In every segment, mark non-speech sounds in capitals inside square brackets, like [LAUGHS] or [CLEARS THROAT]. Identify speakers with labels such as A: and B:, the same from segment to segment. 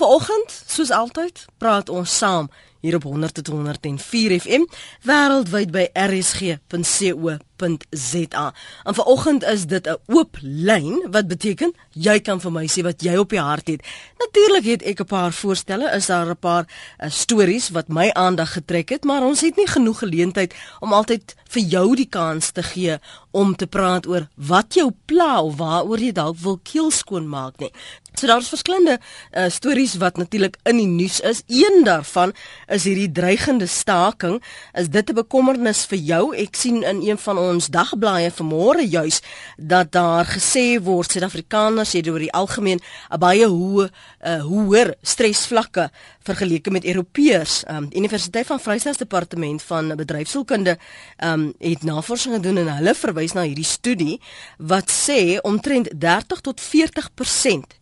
A: Vanoggend, soos altyd, praat ons saam hier op 100.104 FM wêreldwyd by rsg.co.za. En vanoggend is dit 'n oop lyn wat beteken jy kan vir my sê wat jy op die hart het. Natuurlik het ek 'n paar voorstelle, is daar 'n paar uh, stories wat my aandag getrek het, maar ons het nie genoeg geleentheid om altyd vir jou die kans te gee om te praat oor wat jou pla of waaroor jy dalk wil keel skoon maak nie. So daar's verskillende uh, stories wat natuurlik in die nuus is. Een daarvan is hierdie dreigende staking. Is dit 'n bekommernis vir jou? Ek sien in een van ons dagblaaie vanmôre juis dat daar gesê word Suid-Afrikaners het oor die algemeen 'n baie hoë uh, hoër stresvlakke vergeleke met Europeërs. Um, Universiteit van Vryheid se departement van bedryfsielkunde um, het navorsing gedoen en hulle verwys na hierdie studie wat sê omtrent 30 tot 40%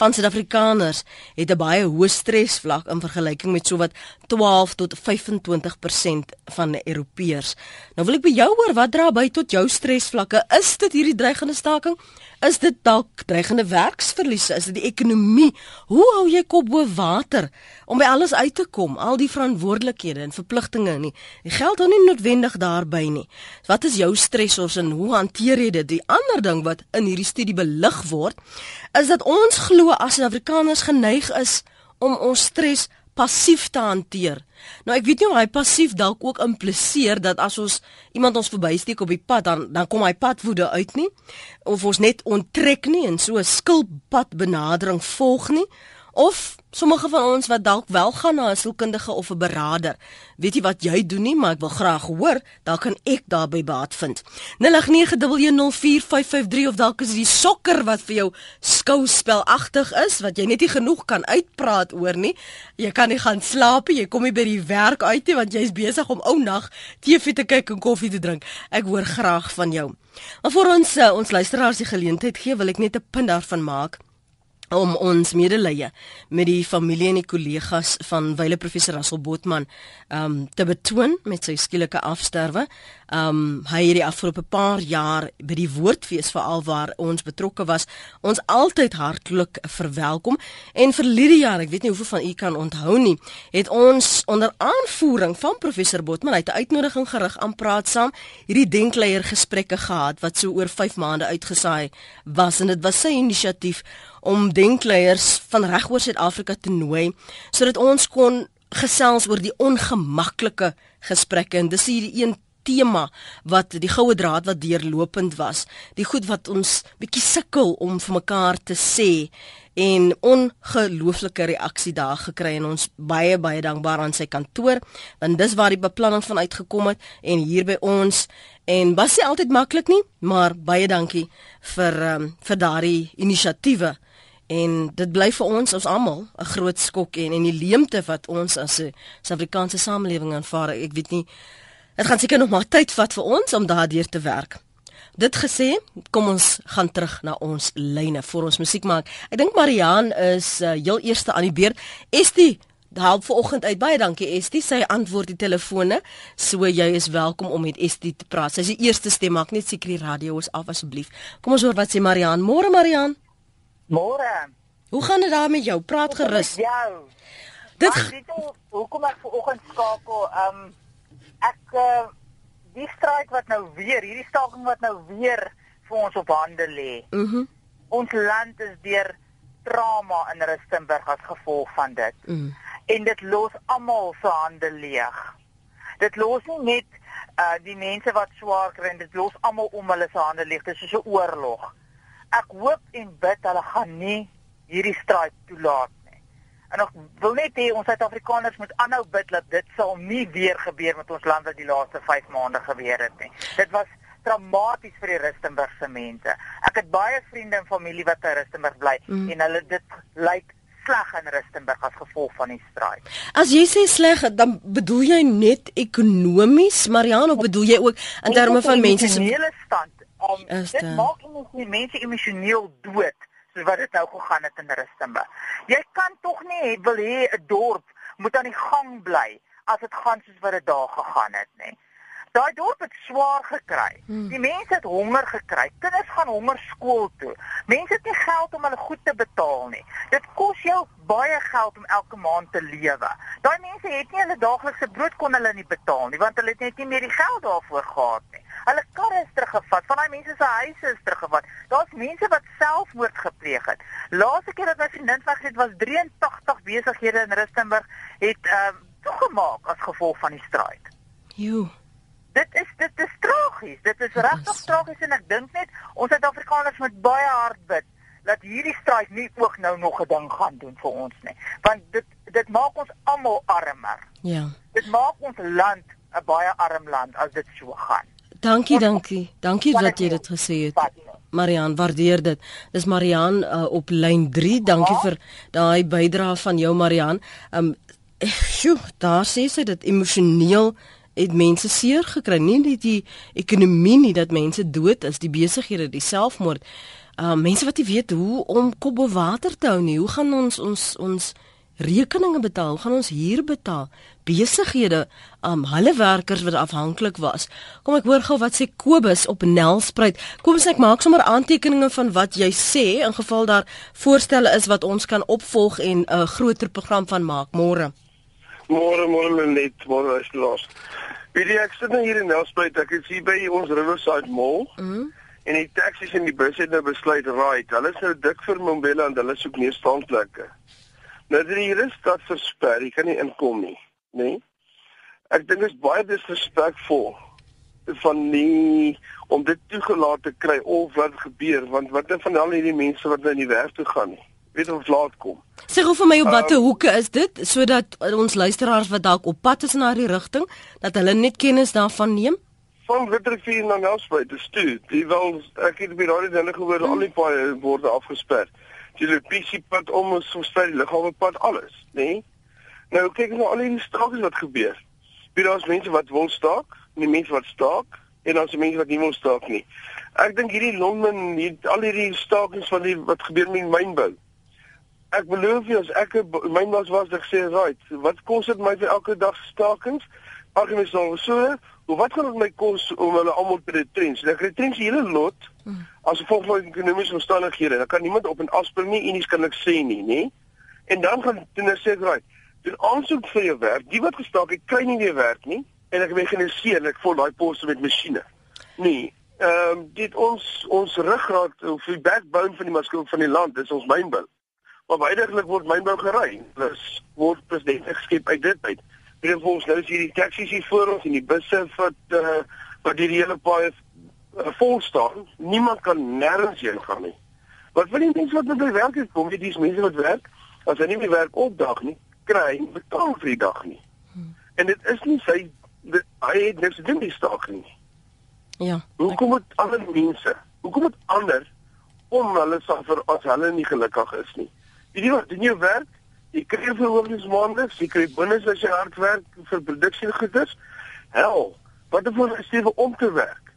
A: van Suid-Afrikaners het 'n baie hoë stresvlak in vergelyking met sowat 12 tot 25% van Europeërs. Nou wil ek by jou hoor, wat dra by tot jou stresvlakke? Is dit hierdie dreigende staking? Is dit dalk dreigende werksverliese? Is dit die ekonomie? Hoe hou jy kop bo water om by alles uit te kom? Al die verantwoordelikhede en verpligtinge nie. Die geld hou nie noodwendig daarby nie. Wat is jou stresors en hoe hanteer jy dit? Die ander ding wat in hierdie studie belig word, is dat ons glo as Afrikaners geneig is om ons stres passief te hanteer. Nou ek weet nie of hy passief dalk ook impliseer dat as ons iemand ons verbysteek op die pad dan dan kom hy padwoede uit nie of ons net onttrek nie en so 'n skilpad benadering volg nie of sommige van ons wat dalk wel gaan na 'n sielkundige of 'n beraader. Weet jy wat jy doen nie, maar ek wil graag hoor, dalk kan ek daarby baat vind. 0891104553 of dalk is dit die sokker wat vir jou skouspelagtig is wat jy net nie genoeg kan uitpraat oor nie. Jy kan nie gaan slaap nie, jy kom nie by die werk uit nie want jy's besig om ou nag TV te kyk en koffie te drink. Ek hoor graag van jou. Maar vir ons uh, ons luisteraars die geleentheid gee, wil ek net 'n punt daarvan maak om ons medelee met die familie en die kollegas van wyle professor Russell Botman um te betoon met sy skielike afsterwe. Um hy het die afgelope paar jaar by die woordfees veral waar ons betrokke was, ons altyd hartlik verwelkom en vir hierdie jaar, ek weet nie hoeveel van u kan onthou nie, het ons onder aanvoering van professor Botman uit 'n uitnodiging gerig aan praat saam hierdie denkleier gesprekke gehad wat so oor 5 maande uitgesaai was en dit was sy inisiatief om denkleiers van regoor Suid-Afrika te nooi sodat ons kon gesels oor die ongemaklike gesprekke. En dis hierdie een tema wat die goue draad wat deurlopend was. Die goed wat ons bietjie sukkel om vir mekaar te sê en ongelooflike reaksie daar gekry. En ons baie baie dankbaar aan sy kantoor want dis waar die beplanning van uitgekom het en hier by ons. En was nie altyd maklik nie maar baie dankie vir um, vir daardie inisiatiewe en dit bly vir ons ons almal 'n groot skok en en die leemte wat ons as 'n Suid-Afrikaanse samelewing aanvaar. Ek weet nie dit gaan seker nog maar tyd vat vir ons om daardeur te werk. Dit gesê, kom ons gaan terug na ons lyne vir ons musiek maak. Ek dink Marian is uh, heel eerste aan die beurt. Estie Half vanoggend uit baie dankie Estie sy antwoord die telefone so jy is welkom om met Estie te praat. Sy is die eerste stem maak net seker die radio is af asseblief. Kom ons hoor wat sê Marian. Môre Marian.
B: Môre.
A: Hoe gaan dit daar met jou? Praat gerus.
B: Jou.
A: Dit
B: hoekom ek vanoggend skakel, ehm um, ek uh, die stryd wat nou weer, hierdie staking wat nou weer vir ons op hande lê.
A: Mhm. Mm
B: ons land is deur trauma in Rustenburg as gevolg van dit.
A: Mm.
B: En dit los almal se hande leeg. Dit los nie net uh die mense wat swaar kry, dit los almal om hulle se hande leeg. Dit is so 'n oorlog ek hoop en bid hulle gaan nie hierdie stryd toelaat nie. En ek wil net hê ons Suid-Afrikaners moet aanhou bid dat dit sal nie weer gebeur met ons land wat die laaste 5 maande gebeur het nie. Dit was traumaties vir die Rustenburg se mense. Ek het baie vriende en familie wat in Rustenburg bly mm. en hulle dit lyk sleg in Rustenburg as gevolg van die stryd.
A: As jy sê sleg, dan bedoel jy net ekonomies, Mariano, bedoel jy ook in terme van mense
B: se hele stand om dit maak nie mense emosioneel dood soos wat dit nou gegaan het in Rustenburg. Jy kan tog nie wil hê 'n dorp moet aan die gang bly as dit gaan soos wat dit daar gegaan het nie. Daai dorp het swaar gekry. Hmm. Die mense het honger gekry. Kinders gaan honger skool toe. Mense het nie geld om hulle goed te betaal nie. Dit kos jou baie geld om elke maand te lewe. Daai mense het nie hulle daaglikse brood kon hulle nie betaal nie want hulle het net nie meer die geld daarvoor gehad nie. Hulle karre is teruggevat, van daai mense se huise is teruggevat. Daar's mense wat selfmoord gepleeg het. Laaste keer dat my vriendin was, het was 83 besighede in Rustenburg het ehm uh, toegemaak as gevolg van die stryd.
A: Jo.
B: Dit is dit is tragies. Dit is regtig tragies en ek dink net ons Suid-Afrikaners moet baie hard bid dat hierdie stryd nie ook nou nog 'n ding gaan doen vir ons nie. Want dit dit maak ons almal armer.
A: Ja.
B: Dit maak ons land 'n baie arm land as dit so gaan.
A: Dankie, dankie. Dankie dat jy dit gesê het. Marian, waardeer dit. Dis Marian uh, op lyn 3. Dankie ja. vir daai bydrae van jou Marian. Um sjoe, daar sê sy dit emosioneel het mense seer gekry. Nie net die ekonomie nie dat mense dood is, die besighede, die selfmoord. Uh mense wat nie weet hoe om kop bo water te hou nie. Hoe gaan ons ons ons rekeninge betaal? Gaan ons huur betaal? Besighede, um hulle werkers wat afhanklik was. Kom ek hoor gou wat sê Kobus op Nelspruit. Kobus ek maak sommer aantekeninge van wat jy sê in geval daar voorstelle is wat ons kan opvolg en 'n uh, groter program van maak môre.
C: Môre môre net, môre is los. Wie die ek sit nou hier in Nelspruit, ek is hier by ons Riverside Mall. Mm en die taksies en die busse het nou besluit right. Hulle is nou dik vir Mombela en hulle soek nie staanplekke. Nou dit hier is stad versper, jy kan nie inkom nie, nê? Nee? Ek dink dit is baie disrespekvol van nie om dit toegelaat te kry of wat gebeur want wat van al hierdie mense wat nou in die werk toe gaan nie weet of laat kom.
A: Sê gou vir my op watter um, hoeke is dit sodat ons luisteraars wat dalk op pad is na die rigting dat hulle net kennis daarvan neem?
C: Van Witrifuur na Nelspruit, dis toe. Die wel ek het by daardie dinge gehoor hmm. al die paaie word afgesper. Die Lepisi pad om ons die lughawe pad alles, nê? Nee? Nou kyk nou al hierdie stakings wat gebeur. Wie daar's mense wat wil staak, en die mense wat staak en se mense wat nie wil staak nie. Ek dink hierdie Londen, hier, al hierdie stakings van die wat gebeur met mynbou ek beloof jy as ek my mas was ek sê right wat kos dit my vir elke dag stakings? Argumente sou so hoe wat gaan dit my kos om hulle almal te retrens ek retrens die hele lot hmm. as gevolg van ekonomiese omstandighede. Dan kan niemand op en afspring nie en iets kan ek sê nie nê? En dan gaan hulle sê right doen aansoek vir jou werk. Die wat gestaak het kry nie weer werk nie en ek mekaniseer ek vol daai poste met masjiene. Nee ehm um, dit ons ons ruggraat of die backbone van die maatskappy van die land is ons mynbou Maar weidiglik word mynbou gery. Plus word president geskep uit dit uit. En volgens nou is hierdie taksies hier voor ons en die busse wat uh, wat die hele paai uh, vol staan. Niemand kan nêrens heen gaan nie. Wat wil die mense wat by werk is kom, weet dis mense wat werk, as hulle nie by werk opdag nie, kry betaal vir die dag nie. Hmm. En dit is nie sy dit, hy het niks te doen met staak nie.
A: Ja.
C: Hoekom moet ander mense? Hoekom moet ander om hulle suffer as hulle nie gelukkig is nie? Jy weet, doen jou werk, jy kry verhogings maandeliks, jy kry bonus as jy hard werk vir produksiegoeders. Hel, wat het voor gestewe om te werk?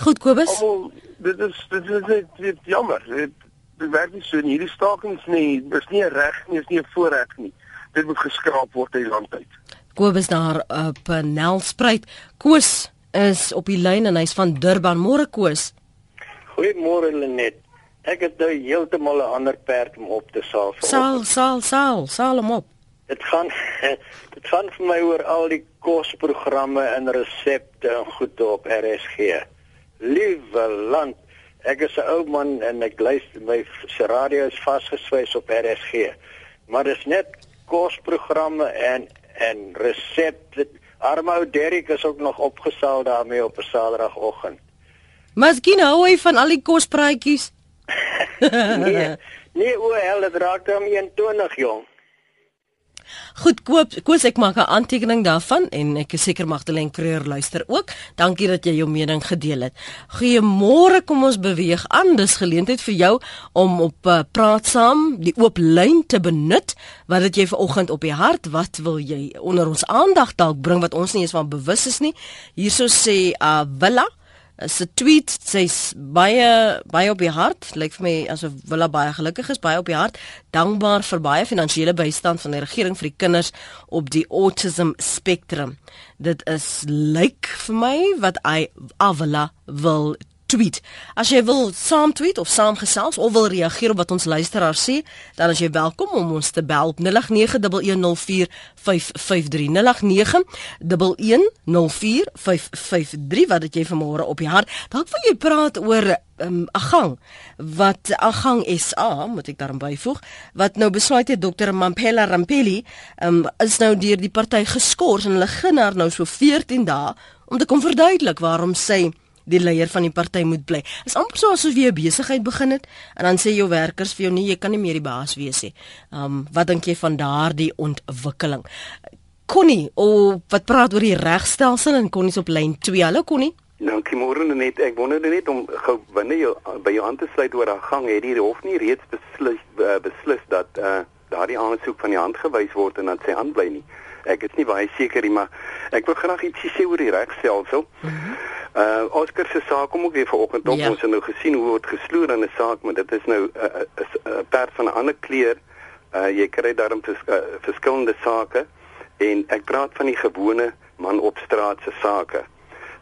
A: Goed, Kobus.
C: Almal, dit is dit is net dit jammer. Dit dit werk nie so in hierdie stakings nie. Dis nie reg nie, is nie 'n voorreg nie. Dit moet geskraap word in land uit.
A: Kobus daar op Nelspruit. Koos is op die lyn en hy's van Durban. Môre Koos.
D: Goeiemôre Lenet. Ek het nou heeltemal 'n ander perd om op te saal.
A: Saal, saal, saal, saal hom op.
D: Dit gaan [LAUGHS] dit gaan vir my oor al die kosprogramme en resepte en goed op RSG. Liewe land, ek is 'n ou man en ek luister my se radio is vasgeswys op RSG. Maar dis net kosprogramme en en resepte. Armou Derrick is ook nog opgesaal daarmee op 'n Saterdagoggend.
A: Miskien hou hy van al die kospraatjies
D: nee, nee, o, hel, dit raak dan 21 jong.
A: Goed, koop, koos ek maak 'n aantekening daarvan en ek is seker Magdalene Kreur luister ook. Dankie dat jy jou mening gedeel het. Goeiemôre, kom ons beweeg aan. Dis geleentheid vir jou om op uh, praat saam die oop lyn te benut. Wat het jy vanoggend op die hart? Wat wil jy onder ons aandag dalk bring wat ons nie eens van bewus is nie? Hierso sê uh, Willa se tweet sy's baie baie op die hart. Lyk vir my asof Willa baie gelukkig is baie op die hart. Dankbaar vir baie finansiële bystand van die regering vir die kinders op die autism spectrum. Dit is lyk vir my wat hy Avila wil tweet. As jy wil saam tweet of saam gesels of wil reageer op wat ons luisteraars sê, dan is jy welkom om ons te bel op 0891104553. 0891104553 wat dit jy vanmôre op die hart. Dalk wil jy praat oor 'n um, agang wat agang SA moet ek daarin byvoeg wat nou besluit het dokter Mampela Rampeli um, is nou deur die party geskort en hulle ginder nou so 14 dae om te kom verduidelik waarom sy die leier van die party moet bly. Dit is amper so asof jy 'n besigheid begin het en dan sê jou werkers vir jou nee, jy kan nie meer die baas wees nie. Um wat dink jy van daardie ontwikkeling? Connie, o wat praat oor die regstelsel en Connie op lyn 2. Hallo Connie.
E: Dankie môre net. Ek wonder net om gou binne jou by jou aan te sluit oor haar gang. Het die hof nie reeds beslis uh, beslis dat uh, daardie aansoek van die hand gewys word en dat sy aanbly nie? Ek is nie baie seker nie, maar ek wil graag ietsie sê oor die regstelsel. Mm -hmm. Uh Oscar se saak kom ook weer vanoggend op. Ja. Ons het nou gesien hoe word gesloer in 'n saak, maar dit is nou 'n uh, uh, uh, perd van 'n ander kleur. Uh jy kry daarom vers, uh, verskillende sake en ek praat van die gewone man op straat se sake.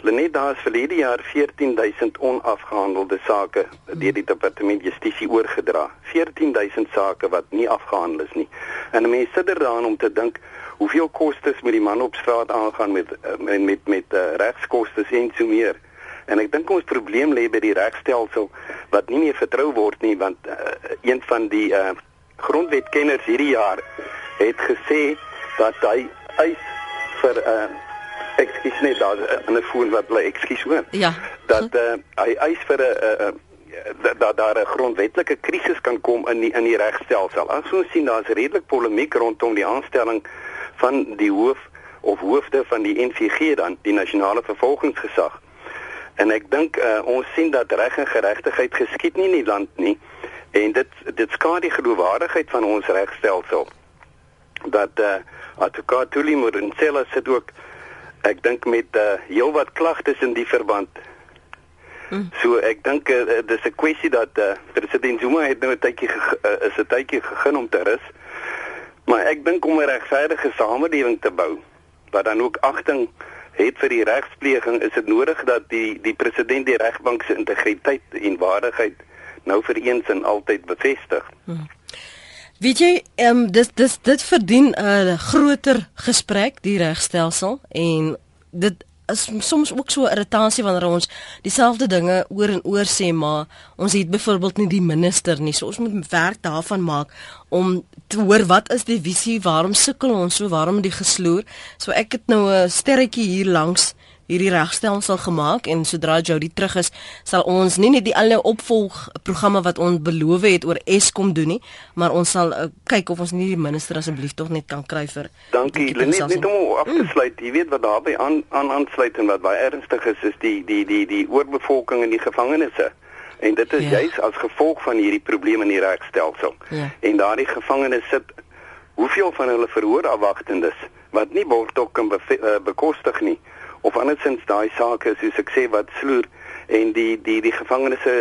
E: Lenet daar is verlede jaar 14000 onafgehandelde sake deur die departement justisie oorgedra. 14000 sake wat nie afgehandel is nie. En mense sit er daaraan om te dink hoeveel kostes moet die man op straat aangaan met eh, met met, met uh, regskoste en so meer. En ek dink ons probleem lê by die regstelsel wat nie meer vertrou word nie want uh, een van die uh, grondwetkenners hierdie jaar het gesê dat hy eis vir 'n uh, ekskuus net daar in 'n foon wat bly ekskuus hoor.
A: Ja.
E: Dat uh, hy eis vir 'n uh, dat da, daar 'n grondwetlike krisis kan kom in die in die regstelsel. As ons sien daar's redelik polemiek rondom die aanstelling van die hoof of hoofde van die NVG dan die nasionale vervolgingsgesag. En ek dink uh, ons sien dat reg en geregtigheid geskied nie in die land nie en dit dit skade die geloofwaardigheid van ons regstelsel. Dat eh uh, advokaat Tuli Morensela sit ook ek dink met uh, heelwat klagtes in die verband. Hmm. So ek dink uh, dis 'n kwessie dat uh, president Zuma het nou 'n tydjie uh, is 'n tydjie gegee om te rus. Maar ek dink om 'n regverdige samelewing te bou wat dan ook agting het vir die regspleging, is dit nodig dat die die president die regbank se integriteit en waardigheid nou vir eens en altyd bevestig. Hmm.
A: Weet jy, ehm um, dis dis dit verdien 'n groter gesprek die regstelsel en dit is soms ook so irritasie wanneer ons dieselfde dinge oor en oor sê maar ons het byvoorbeeld nie die minister nie. So ons moet werk daarvan maak om te hoor wat is die visie waarom sukkel ons so waarom die gesloer? So ek het nou 'n sterretjie hier langs hierdie regstelsel gemaak en sodra Jody terug is, sal ons nie net die alle opvolgprogramme wat ons beloof het oor Eskom doen nie, maar ons sal uh, kyk of ons nie die minister asseblief tog net kan kry vir
E: Dankie. Net net om af te sluit, jy weet wat daarbey aan aan aansluit en wat baie ernstig is is die die die die oorbevolking in die gevangenisse. En dit is ja. juis as gevolg van hierdie probleme in die regstelsel. Ja. En daardie gevangenes sit hoeveel van hulle verhoorafwagtendes wat nie borgtok kan be uh, bekostig nie of andersins daai sake soos ek sê wat sloer en die die die gevangenes uh,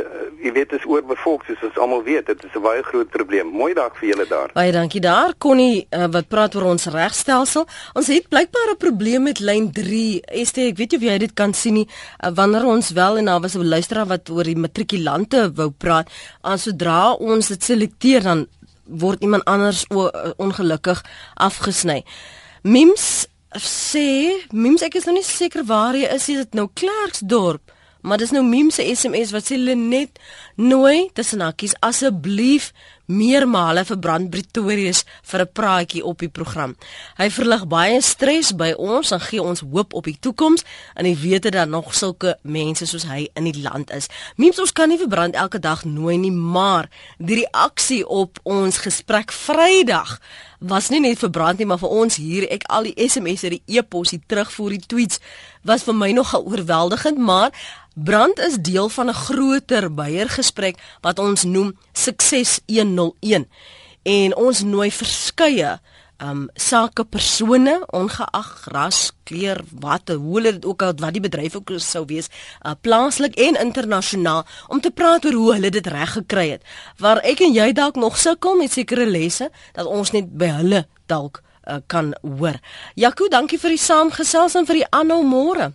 E: jy weet is oorbevolk soos ons almal weet. Dit is 'n baie groot probleem. Mooi dag vir julle daar.
A: Baie dankie daar Connie uh, wat praat oor ons regstelsel. Ons het blykbaar 'n probleem met lyn 3 Este ek weet jy of jy dit kan sien nie. Uh, wanneer ons wel en daar was 'n luisteraar wat oor die matrikulante wou praat aan sodra ons dit selekteer dan word iemand anders ongelukkig afgesny. Mims sê Mims ek is nog nie seker waar jy is, is dit nou Klerksdorp, maar dis nou Mims se SMS wat sê hulle net nooi tussen hakkies asseblief meermale vir Brand Pretorius vir 'n praatjie op die program. Hy verlig baie stres by ons en gee ons hoop op die toekoms en hy weet dat nog sulke mense soos hy in die land is. Meens ons kan nie vir Brand elke dag nooi nie, maar die reaksie op ons gesprek Vrydag was nie net vir Brand nie, maar vir ons hier, ek al die SMS'e, die e-pos, die terugvoer, die tweets was vir my nogal oorweldigend, maar Brand is deel van 'n groter beheergesprek wat ons noem Sukses 101 en ons nooi verskeie um sake persone ongeag ras, kleur, wat hoe hulle dit ook al wat die bedryf ook sou wees, uh, plaaslik en internasionaal om te praat oor hoe hulle dit reg gekry het. Waar ek en jy dalk nog sukkel met sekere lesse dat ons net by hulle dalk uh, kan hoor. Jaco, dankie vir die saamgesels en vir die aanhou môre.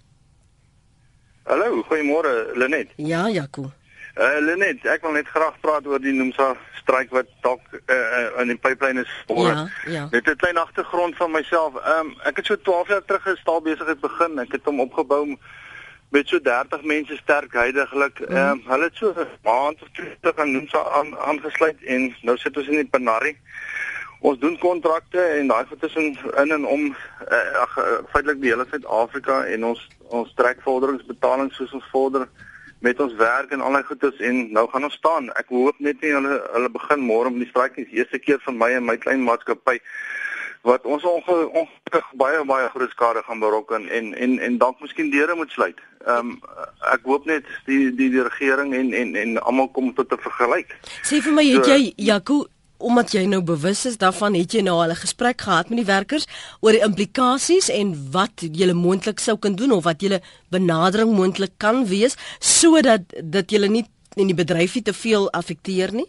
F: Hallo, goeiemôre Lenet.
A: Ja, Jaco.
F: Uh Lenet, ek wil net graag praat oor die Nomsa streik wat dalk uh, in die pipeline is.
A: Ja, ja.
F: Net 'n klein agtergrond van myself. Ehm um, ek het so 12 jaar terug gestaal besigheid begin. Ek het hom opgebou met so 30 mense sterk heidaglik. Ehm um, hulle het so 'n maand of twee terug aan Nomsa aan, aangesluit en nou sit ons in die Panari. Ons doen kontrakte en daai goed is in in en om uh, ag uh, feitelik die hele Suid-Afrika en ons ons trek vorderingsbetalings soos ons vorder met ons werk en allerlei goedes en nou gaan ons staan. Ek hoop net nie hulle hulle begin môre om die die eerste keer van my en my klein maatskappy wat ons ongelukkig baie baie groot skade gaan berokken en en en dalk miskien deure moet sluit. Ehm um, ek hoop net die die die regering en en en almal kom tot 'n vergelyk.
A: Sê vir my, het so, jy Jaco omdat jy nou bewus is daarvan, het jy nou al 'n gesprek gehad met die werkers oor die implikasies en wat jy moontlik sou kan doen of wat jy benadering moontlik kan wees sodat dat jy nie in die bedryf te veel affekteer nie?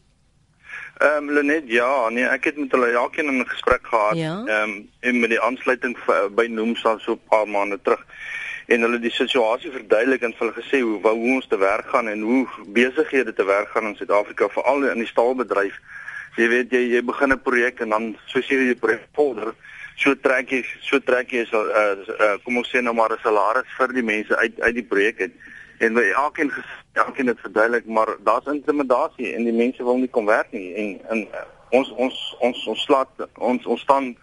F: Ehm um, Lenet, ja, nee, ek het met hulle elkeen in 'n gesprek gehad.
A: Ja.
F: Ehm ja. um, en met die aansluiting by Noomsa so 'n paar maande terug en hulle die situasie verduidelik en hulle gesê hoe hoe ons te werk gaan en hoe besighede te werk gaan in Suid-Afrika veral in die staalbedryf jy weet jy jy begin 'n projek en dan soos jy die projek vorder, so trek jy so trek jy so uh, uh, kom ons sê nou maar 'n salaris vir die mense uit uit die projek uit. En by elkeen elkeen het verduidelik maar daar's intimidasie en die mense wil nie kom werk nie en en uh, ons ons ons ons slaat ons ons staan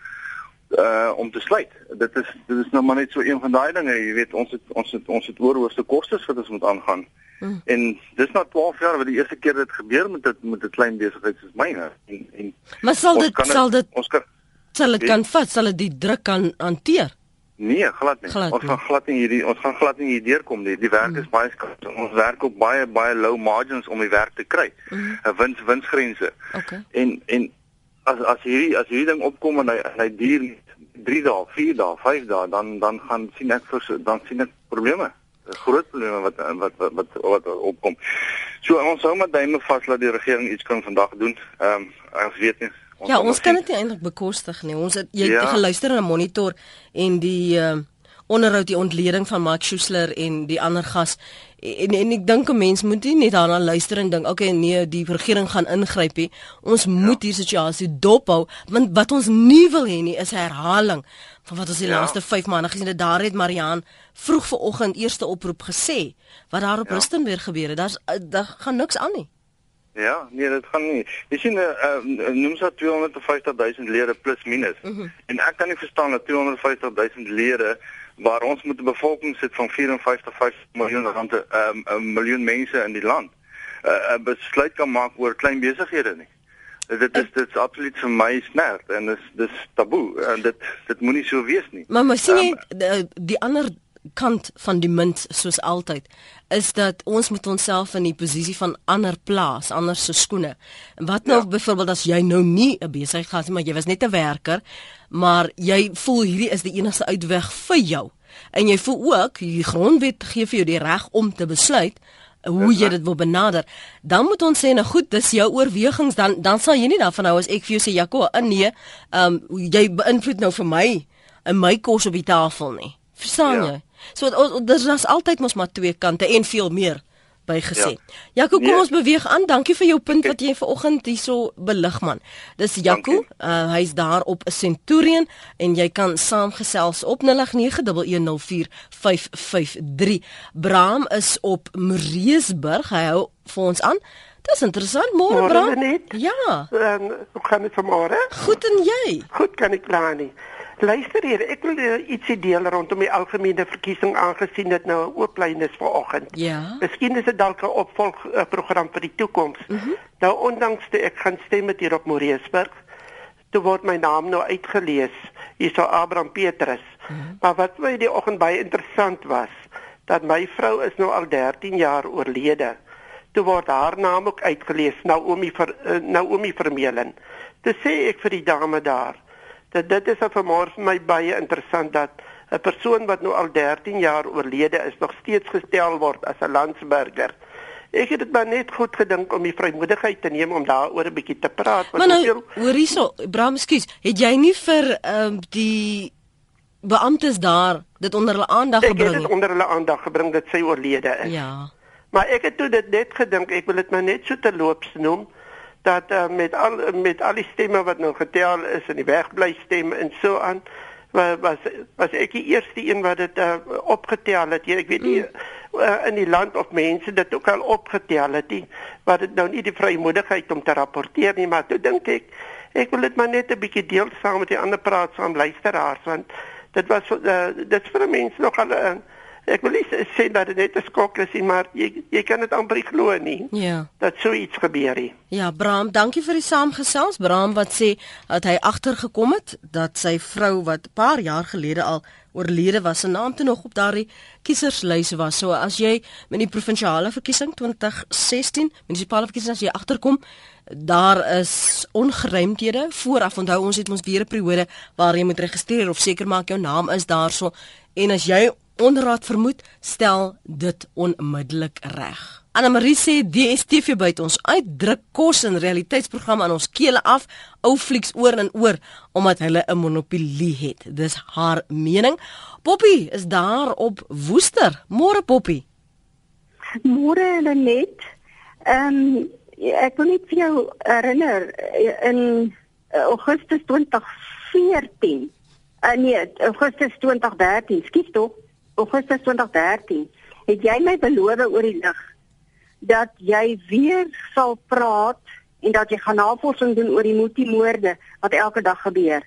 F: uh om te sluit. Dit is dit is nou maar net so een van daai dinge, jy weet ons het ons het ons het oorhoofse kostes wat ons moet aangaan. Mm. En dis na 12 jaar wat die eerste keer dit gebeur met dit met 'n klein besigheid soos myne en en
A: Maar sal dit sal dit
F: ons kan
A: sal dit kan vat, sal dit die druk kan hanteer?
F: Nee, glad nie.
A: Glad
F: ons gaan glad nie hierdie ons gaan glad nie hier deurkom nie. Die werk mm. is baie skaars. Ons werk op baie baie low margins om die werk te kry. 'n mm. Wins winsgrense.
A: Okay.
F: En en as as hierdie as hierdie ding opkom en hy hy duur 3 dae, 4 dae, 5 dae, dan dan gaan sien ek vir dan sien ek probleme groot probleme wat wat wat wat, wat opkom. So ons hou maar duime vas dat die regering iets kan vandag doen. Ehm um, ons weet nie.
A: Ons ja, ons kan dit eintlik bekostig nie. Ons het jy ja. geluister na monitor en die uh, onderhoud die ontleding van Max Schuessler en die ander gas en en ek dink 'n mens moet nie net daarna luister en dink okay nee die regering gaan ingryp nie ons ja. moet hier situasie dophou want wat ons nie wil hê nie is herhaling van wat ons die ja. laaste 5 maande gesien het daar het Mariaan vroeg vanoggend eerste oproep gesê wat daar op ja. Rustenburg gebeur het daar's eh, daar gaan niks aan nie
F: Ja, nee, dit gaan nie. Jy sien, uh, uh, noem so 250 000 lede plus minus. Mm -hmm. En ek kan nie verstaan dat 250 000 lede waar ons met 'n bevolking sit van 54 miljoen rand 'n um, 'n miljoen mense in die land 'n uh, besluit kan maak oor klein besighede nie. Dit is dit is absoluut vir my snert en dis dis taboe en dit dit moenie so wees nie.
A: Maar maar sien jy um, die, die ander kant van die munt soos altyd is dat ons moet onsself in die posisie van ander plaas, ander se skoene. En wat nou ja. byvoorbeeld as jy nou nie 'n besigheid gehad het maar jy was net 'n werker, maar jy voel hierdie is die enigste uitweg vir jou. En jy voel ook die grondwet gee vir jou die reg om te besluit hoe jy dit wil benader. Dan moet ons sê nou goed, dis jou oorwegings dan dan sal jy nie daarvan hou as ek vir jou sê Jaco, nee, ehm um, jy beïnvloed nou vir my in my kos op die tafel nie. Verstaan ja. jy? So dis is altyd mos maar twee kante en veel meer bygesê. Ja. Jaco, kom nee. ons beweeg aan. Dankie vir jou punt wat jy vanoggend hierso belig man. Dis Jaco, uh, hy's daar op 'n Centurion en jy kan saamgesels op 0891104553. Bram is op Moreesburg. Hy hou vir ons aan. Dis interessant, môre Bram. Ja.
G: Ehm, hoe gaan dit vanmôre?
A: Goed en jy?
G: Goed kan ek kla nie. Luister hier, ek wil uh, ietsie deel rondom die algemene verkiesing aangesien dit nou 'n ooplyn is vanoggend.
A: Ja.
G: Miskien is dit dalk 'n opvolg uh, program vir die toekoms. Mm -hmm. Nou ondanks dit ek gaan stem met hier op Moreesburg, toe word my naam nou uitgelees. Hier is Abraham Petrus. Mm -hmm. Maar wat my die oggend baie interessant was, dat my vrou is nou al 13 jaar oorlede. Toe word haar naam ook uitgelees, Naomi vir uh, Naomi Vermeulen. Toe sê ek vir die dame daar Dat dit is vir môre vir my baie interessant dat 'n persoon wat nou al 13 jaar oorlede is nog steeds gestel word as 'n landsburger. Ek het dit maar net goed gedink om die vrymoedigheid te neem om daaroor 'n bietjie te praat.
A: Maar nou, hoor hierso, Bram, skus, het jy nie vir ehm um, die beamptes daar dit onder hulle aandag gebring?
G: Ek het dit onder hulle aandag gebring dat sy oorlede is.
A: Ja.
G: Maar ek het toe dit net gedink, ek wil dit maar net so terloops noem dat uh, met al met al die stemme wat nou getel is en die wegbly stemme en so aan was was ek die eerste een wat dit uh, opgetel het. Ek weet nie uh, in die land of mense dit ook al opgetel het nie, wat dit nou nie die vrymoedigheid om te rapporteer nie, maar toe dink ek ek wil dit maar net 'n bietjie deel saam met die ander praat saam luisteraars want dit was uh, dit vir mense nog al 'n uh, ek wil nie sê dat dit net 'n skok is nie, maar jy jy kan dit amper glo nie.
A: Ja.
G: Dat so iets gebeur het.
A: Ja, Bram, dankie vir die saamgesels. Bram wat sê dat hy agtergekom het dat sy vrou wat 'n paar jaar gelede al oorlede was, se naam toe nog op daardie kieserslys was. So as jy met die provinsiale verkiesing 2016, munisipale verkiesing as jy agterkom, daar is ongeruimthede vooraf. Onthou ons het ons weer 'n periode waar jy moet registreer of seker maak jou naam is daarso en as jy onderraad vermoed, stel dit onmiddellik reg. Anna Marie sê DStv byt ons uitdruk kos en realiteitsprogram aan ons kele af, ou flieks oor en oor omdat hulle 'n monopolie het. Dis haar mening. Poppy is daar op Woester. Môre Poppy.
H: Môre Lenet. Ehm um, ek wil net vir jou herinner in Augustus 2014. Uh, nee, Augustus 2013, skiet tog. Augustus 2013 het jy my beloof oor die lig dat jy weer sal praat en dat jy gaan navorsing doen oor die multimoorde wat elke dag gebeur.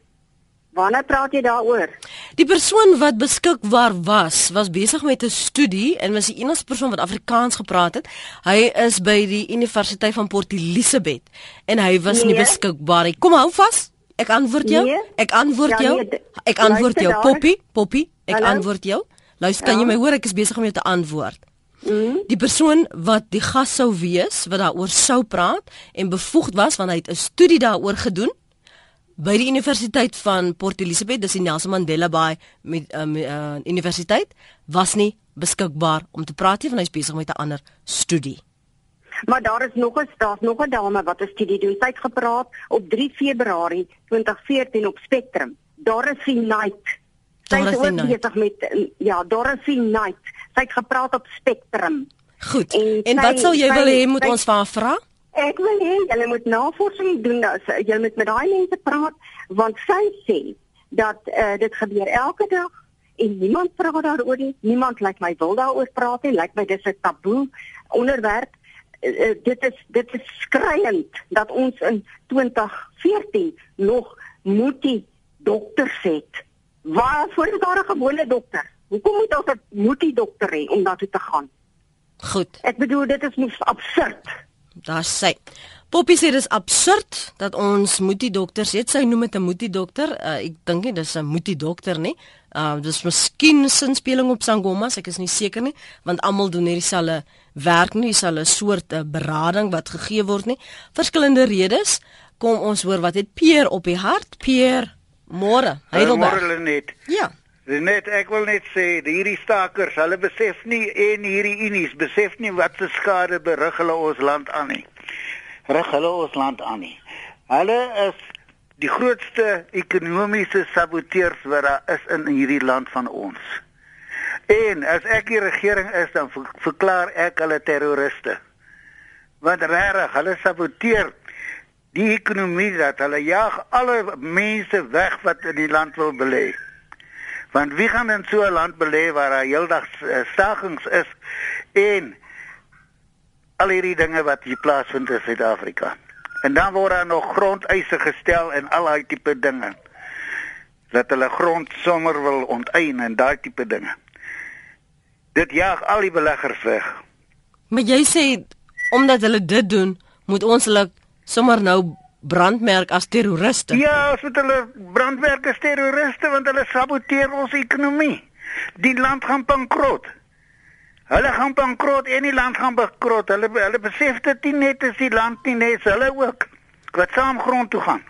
H: Wanneer praat jy daaroor?
A: Die persoon wat beskikbaar was, was besig met 'n studie en was die enigste persoon wat Afrikaans gepraat het. Hy is by die Universiteit van Port Elizabeth en hy was nee. nie beskikbaar nie. Kom hou vas. Ek antwoord jou. Nee. Ek antwoord ja, jou. Nee, ek antwoord jou. Poppy, Poppy, ek Hallo? antwoord jou. Luister, kan ja. jy my hoor? Ek is besig om jou te antwoord. Mm. Die persoon wat die gas sou wees wat daaroor sou praat en bevoegd was want hy het 'n studie daaroor gedoen by die Universiteit van Port Elizabeth, dis die Nelson Mandela Bay met um, uh, universiteit was nie beskikbaar om te praat nie want hy's besig met 'n ander studie.
H: Maar daar is nog 'n daar's nog 'n dame wat 'n studie doen. Sy het gepraat op 3 Februarie 2014 op Spectrum. Daar is sy night Sy is ook besig met ja, Dorothy Knight. Sy het gepraat op Spectrum.
A: Goed. En, en sy, wat sou jy sy, wil hê moet sy, ons van vra?
H: Ek wil hê julle moet navorsing doen. Julle moet met daai mense praat want sy sê dat uh, dit gebeur elke dag en niemand praat daaroor nie. Niemand lyk like my wil daaroor praat nie. Lyk like my dis 'n taboe onderwerp. Uh, dit is dit is skriwend dat ons in 2014 nog moet dokters het Waarvoor is daar 'n gewone dokter? Hoekom moet ons 'n moetie dokter hê om daartoe te gaan?
A: Goed.
H: Ek bedoel dit is mos absurd.
A: Daar sê. Poppy sê dis absurd dat ons moetie dokters het. Sy noem dit 'n moetie dokter. Uh, ek dink nie dis 'n moetie dokter nie. Uh dis miskien sinspeling op Sangomas, ek is nie seker nie, want almal doen hierdie selfe werk nie, dieselfde soort uh, berading wat gegee word nie. Verskillende redes. Kom ons hoor wat het Pierre op die hart? Pierre Môre,
I: Heidelberg. Môre net.
A: Ja.
I: Net ek wil net sê hierdie stakers, hulle besef nie en hierdie unies besef nie wat se skade berig hulle ons land aan nie. Rig hulle ons land aan nie. Hulle is die grootste ekonomiese saboteurs wat daar is in hierdie land van ons. En as ek die regering is dan verklaar ek hulle terroriste. Want regtig, hulle saboteer die ekonomie dat hulle jag alle mense weg wat in die land wil belê. Want wie gaan in so 'n land belê waar daar heeldag eh, stagings is en al hierdie dinge wat hier plaasvind in Suid-Afrika. En dan word daar nog grondeise gestel en al daai tipe dinge. Dat hulle grond sommer wil onteien en daai tipe dinge. Dit jag al die beleggers weg.
A: Maar jy sê omdat hulle dit doen, moet ons hulle sommer nou brandmerk as terroriste.
I: Ja, as hulle brandmerk as terroriste want hulle saboteer ons ekonomie. Die land gaan bankrot. Hulle gaan bankrot en die land gaan bankrot. Hulle hulle besef dit nie net as die land nie net hulle ook wat saam grond toe gaan.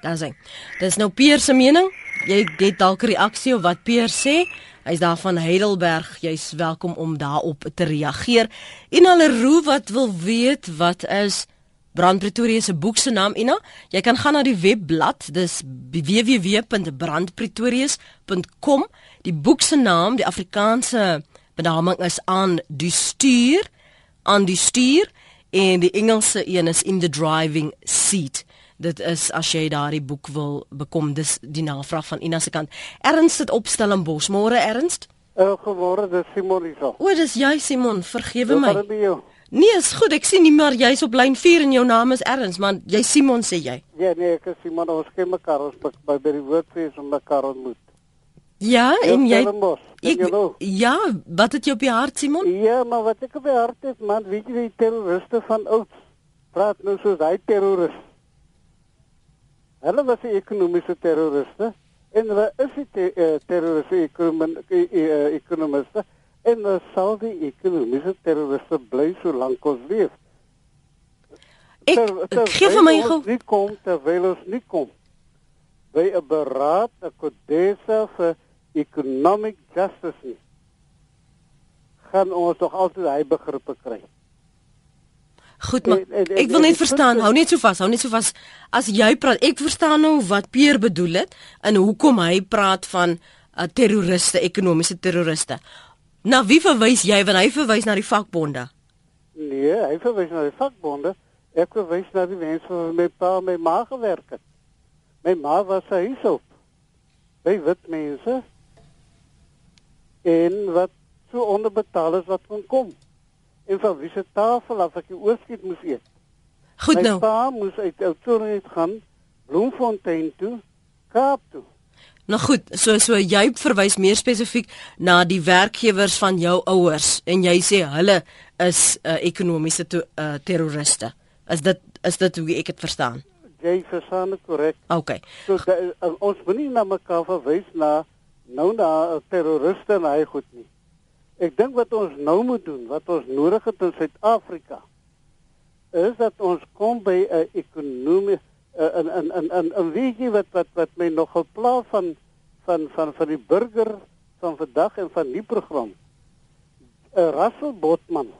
A: Daar's hy. Dis nou Pier se mening. Jy het dalk 'n reaksie op wat Pier sê. Hy's daar van Heidelberg. Jy's welkom om daarop te reageer. En Alleroe wat wil weet wat is Brand Pretoria se boek se naam Ina. Jy kan gaan na die webblad. Dis www.brandpretorius.com. Die boek se naam, die Afrikaanse benaming is aan die stuur, aan die stuur en die Engelse een is in the driving seat. Dit is as jy daardie boek wil bekom, dis die navraag van Ina se kant. Ernst sit opstel in Bos. Môre Ernst?
J: Uh, gewore, dis Simon hier.
A: O, dis jy Simon, vergewe my. Nee, is goed. Ek sien nie maar jy's op lyn 4 en jou naam is Ernst, man. Jy Simon sê jy.
J: Ja, nee, ek is Simon. Ons ken mekaar ons by by die woordfees om mekaar ontmoet.
A: Ja, en jy ek, Ja, wat het jy op die hart Simon?
J: Ja, maar wat ek op die hart het, man, weet jy die terroriste van oud praat nou soos hy terrorist. Hulle was ekonomiese terroriste en hulle is die te, uh, terroriste ekonomiste en hulle sal die ekonomiese terroriste bly solank ons leef.
A: Ek, ter, ter, ek gee vir my gou
J: nie kom terwyl ons nie kom by 'n beraad 'n kodesse vir economic justice nie gaan ons tog altyd hy begrippe kry.
A: Goed, maar en, en, en, ek wil net verstaan, hou net so vas, hou net so vas. As jy praat, ek verstaan nou wat Peer bedoel het en hoekom hy praat van uh, terroriste, ekonomiese terroriste. Na wie verwys jy wanneer hy verwys na die vakbonde?
J: Nee, hy verwys na die vakbonde. Ek verwys na die mense wat met pa my ma gewerk het. My ma was sy huishulp. By wit mense. En wat so onderbetaal is wat kon kom en van wie se tafel af ek die oorskiet moes eet.
A: Goed
J: My
A: nou.
J: Pa moes uit Oudtshoorn gaan Bloemfontein toe, Kaap toe.
A: Nou goed, so so jy verwys meer spesifiek na die werkgewers van jou ouers en jy sê hulle is uh, ekonomiese to, uh, terroriste. Is dit is dit hoe ek dit verstaan?
J: Jy verstaan dit korrek.
A: OK.
J: So da, uh, ons moenie na mekaar verwys na nou na terroriste en hy goed nie. Ek dink wat ons nou moet doen, wat ons nodig het in Suid-Afrika, is dat ons kom by 'n ekonomie en en en en 'n visie wat wat wat my nog gepla van van van van die burger van vandag en van die program. 'n Russell Botman,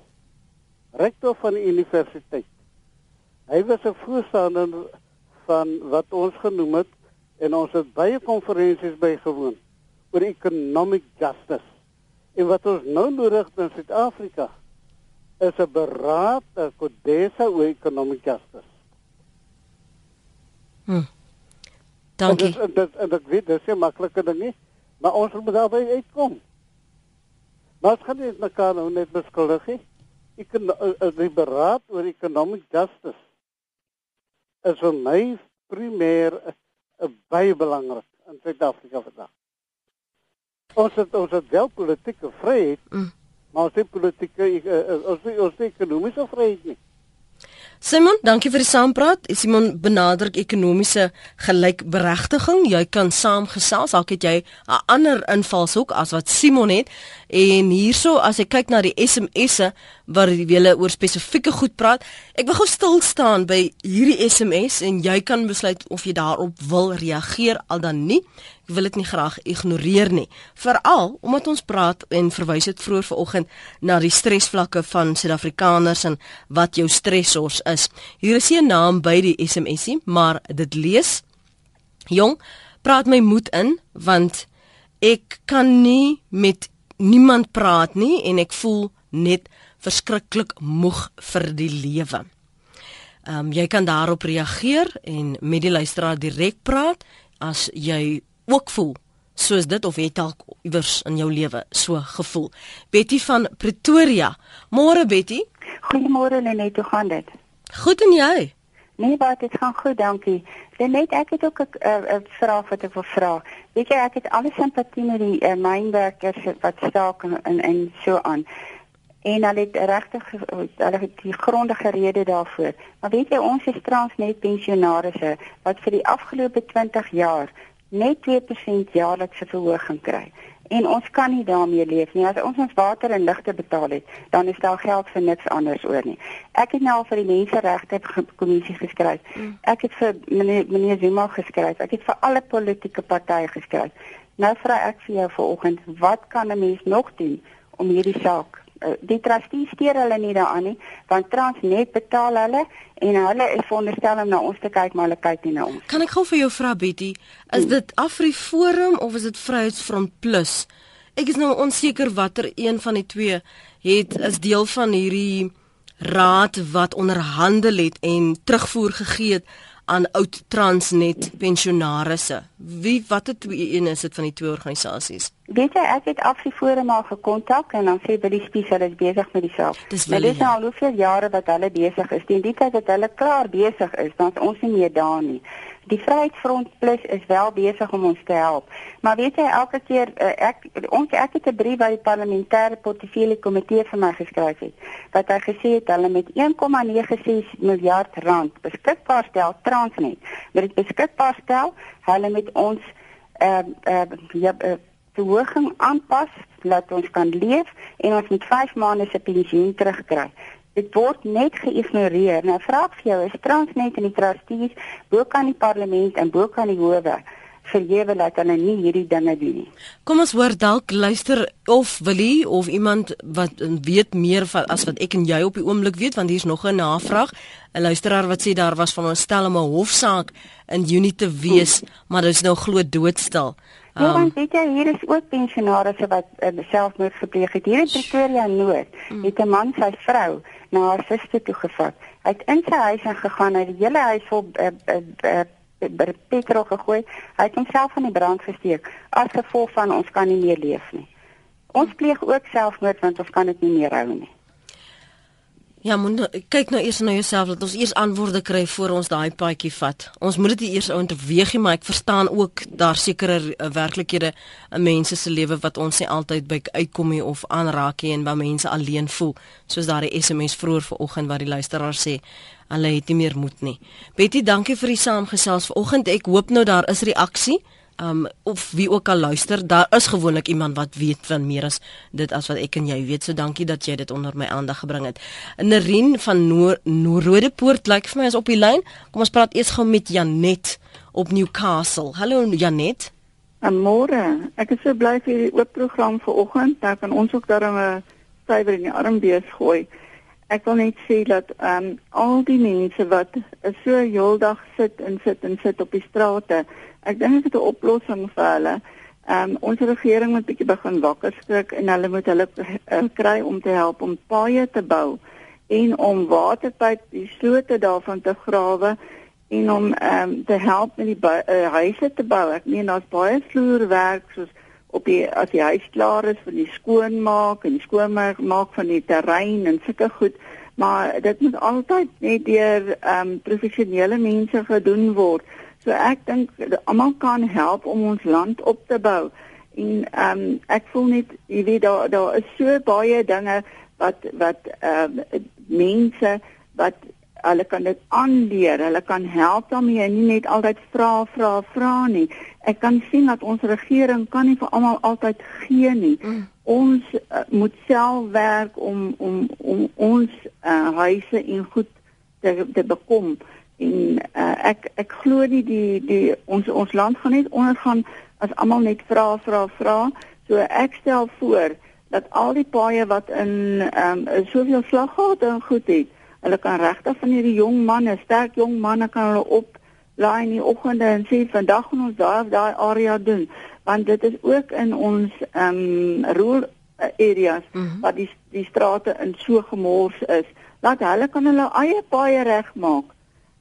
J: rektor van die universiteit. Hy was 'n voorstander van wat ons genoem het en ons het baie konferensies bygewoon oor economic justice. En wat ons nou nodig het in Suid-Afrika is 'n beraad, 'n kodesse oor economic justice.
A: Hm. Dankie.
J: En dit en dit weet dis 'n maklike ding nie, maar ons moet daarby uitkom. Maar ons gaan nie mekaar nou net beskuldig nie. Ek kan die beraad oor economic justice is vir my primêr 'n baie belangrik in Suid-Afrika vandag. Ons het ons het wel politieke vryheid, mm. maar ons het politieke uh, ons het ons het ekonomiese vryheid nie.
A: Simon, dankie vir die saampraat. Simon benadruk ekonomiese gelykberegtiging. Jy kan saamgesels, dalk het jy 'n ander invalshoek as wat Simon het. En hierso as ek kyk na die SMS'e waar jy oor spesifieke goed praat, ek wil gou stil staan by hierdie SMS en jy kan besluit of jy daarop wil reageer al dan nie. Wil dit nie graag ignoreer nie. Veral omdat ons praat en verwys dit vroeër vanoggend na die stresvlakke van Suid-Afrikaners en wat jou stressors is. Hier is 'n naam by die SMSie, maar dit lees Jong, praat my moed in want ek kan nie met niemand praat nie en ek voel net verskriklik moeg vir die lewe. Ehm um, jy kan daarop reageer en met die luisteraar direk praat as jy ook voel soos dit of het dalk iewers in jou lewe so gevoel. Betty van Pretoria. Môre Betty.
K: Goeiemôre Lenet, hoe gaan dit?
A: Goed en jy?
K: Nee, wat dit gaan goed, dankie. Lenet, ek het ook 'n uh, vraag wat ek wil vra. Weet jy, ek het alle simpatie met die uh, mynwerkers wat staak en, en en so aan. En hulle het regtig hulle het die grondige rede daarvoor. Maar weet jy, ons is Transnet pensionaarsse wat vir die afgelope 20 jaar net 2% jaarlikse verhoging kry. En ons kan nie daarmee leef nie. As ons ons water en ligte betaal het, dan is daar geld vir niks anders oor nie. Ek het nou al vir die menseregte kommissie geskryf. Mm. Ek het vir meneer meneer Zuma geskryf. Ek het vir alle politieke partye geskryf. Nou vra ek vir jou vanoggend, wat kan 'n mens nog doen om hierdie saak die trustees steur hulle nie daaraan nie want Transnet betaal hulle en hulle is veronderstel om na ons te kyk maar hulle kyk nie na ons.
A: Kan ek gou vir jou vra Betty, is hmm. dit Afriforum of is dit Vryheidsfront Plus? Ek is nou onseker watter een van die twee het is deel van hierdie raad wat onderhandel het en terugvoer gegee het aan oud Transnet pensionarisse. Wie watter twee een is dit van die twee organisasies?
K: Weet jy ek het Afriforum maar gekontak en dan sê die spies hulle is besig met die saak. Maar dit is nou al hoeveel jare wat hulle besig is. Teen die tyd dat hulle klaar besig is, dan is ons nie meer daar nie. Die Vryheidsfront Plus is wel besig om ons te help. Maar weet jy elke keer uh, ek ons ek het 'n brief by die parlementêre portefeulje komitee vir my geskryf het wat hy gesê het hulle met 1,96 miljard rand beskikbaar stel Transnet. Met dit beskikbaar stel, hulle met ons uh, uh, ja uh, verhoging aanpas laat ons kan leef en ons met 5 maande se pensioen terugkry. Dit word net geïgnoreer. Nou vra ek vir jou, is Transnet en die trustees bo kan die parlement en bo kan die howe vergewe dat hulle nie hierdie dinge doen nie.
A: Kom ons hoor dalk luister of Willie of iemand wat weet meer van as wat ek en jy op die oomblik weet want hier's nog 'n navraag. 'n Luisteraar wat sê daar was van ons stel om 'n hofsaak in Junie te wees, maar dit is nou glo doodstil.
K: Um, ja, want weet jy, hier is ook pensionaars wat uh, selfmoord gepleeg het. Hier in Pretoria Noord mm. het 'n man sy vrou na haar suster toe gevat. Hy het in sy huis ingegaan, hy het die hele huis vol uh, uh, uh, petrol gegooi. Hy het homself van die brand gesteek as gevolg van ons kan nie meer leef nie. Ons pleeg ook selfmoord want ons kan dit nie meer hou nie.
A: Ja, moet nou, kyk nou eers na jouself dat ons eers antwoorde kry voor ons daai paadjie vat. Ons moet dit eers oorweeg, maar ek verstaan ook daar sekere uh, werklikhede in mense se lewe wat ons nie altyd by uitkom nie of aanraak nie en waar mense alleen voel, soos daai SMS vroeër vanoggend wat die luisteraar sê, hulle het nie meer moed nie. Betty, dankie vir die saamgesels vanoggend. Ek hoop nou daar is reaksie um of wie ook al luister, daar is gewoonlik iemand wat weet van meer as dit as wat ek en jy weet. So dankie dat jy dit onder my aandag gebring het. Nerien van Noordepoort lyk vir my is op die lyn. Kom ons praat eers gou met Janet op Newcastle. Hallo Janet.
L: Môre. Ek is so bly vir hierdie oop program vanoggend. Nou kan ons ook daarom 'n stywer in die arm wees gooi. Ek wil net sê dat ehm um, al die mense wat so heeldag sit en sit en sit op die strate Ek dink dit 'n oplossing vir hulle. Ehm um, ons regering moet bietjie begin wakker skrik en hulle moet hulle uh, kry om te help om paaie te bou en om waterpyp die slote daarvan te grawe en om ehm um, te help met die uh, huise te bou. Ek meen daar's baie vloerwerk soos op die as die huis klaar is vir die skoonmaak en die skoonmaak maak van die terrein en sulke goed maar dit moet altyd net deur ehm um, professionele mense gedoen word. So ek dink almal kan help om ons land op te bou. En ehm um, ek voel net jy weet daar daar is so baie dinge wat wat ehm um, mense wat hulle kan dit aanleer, hulle kan help daarmee en nie net altyd vra vra vra nie. Ek kan sien dat ons regering kan nie vir almal altyd gee nie. Mm. Ons uh, moet self werk om om om ons uh, huise en goed te te bekom en uh, ek ek glo nie die die ons ons land gaan net ondergaan as almal net vra vra vra so ek stel voor dat al die paaie wat in ehm um, soveel slaggate en goed het hulle kan regtig van hierdie jong manne sterk jong manne kan hulle op laai in die oggende en sê vandag gaan ons daar daai area doen want dit is ook in ons ehm um, rural areas mm -hmm. waar die die strate in so gemors is dat hulle kan hulle eie paaie regmaak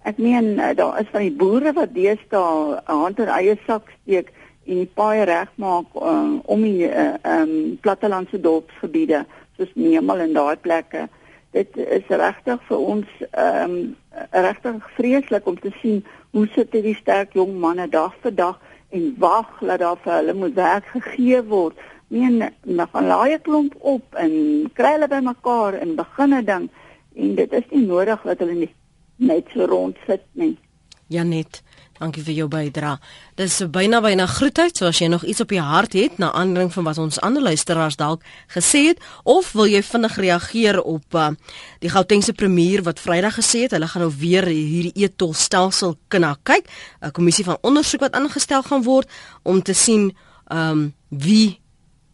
L: Ek meen eh, daar is van die boere wat deesdae 'n hand in eie sak steek en die paai regmaak um, om die uh, um, plattelandse dorpsgebiede soos Nemal en daai plekke. Dit is regtig vir ons um, regtig vreeslik om te sien hoe sit hierdie sterk jong manne dag vir dag en wag dat daar vir hulle moet werk gegee word. Meen, dan gaan laai 'n klomp op en kry hulle bymekaar en begin 'n ding en dit is nie nodig dat hulle nie net so rond sit nie.
A: Janet, Dankie vir jou bydrae. Dis byna byna groetheid, so as jy nog iets op die hart het na aanleiding van wat ons ander luisteraars dalk gesê het of wil jy vinnig reageer op uh, die Gautengse premier wat Vrydag gesê het hulle gaan nou weer hierdie e-tolstelsel kna kyk, 'n kommissie van ondersoek wat aangestel gaan word om te sien ehm um, wie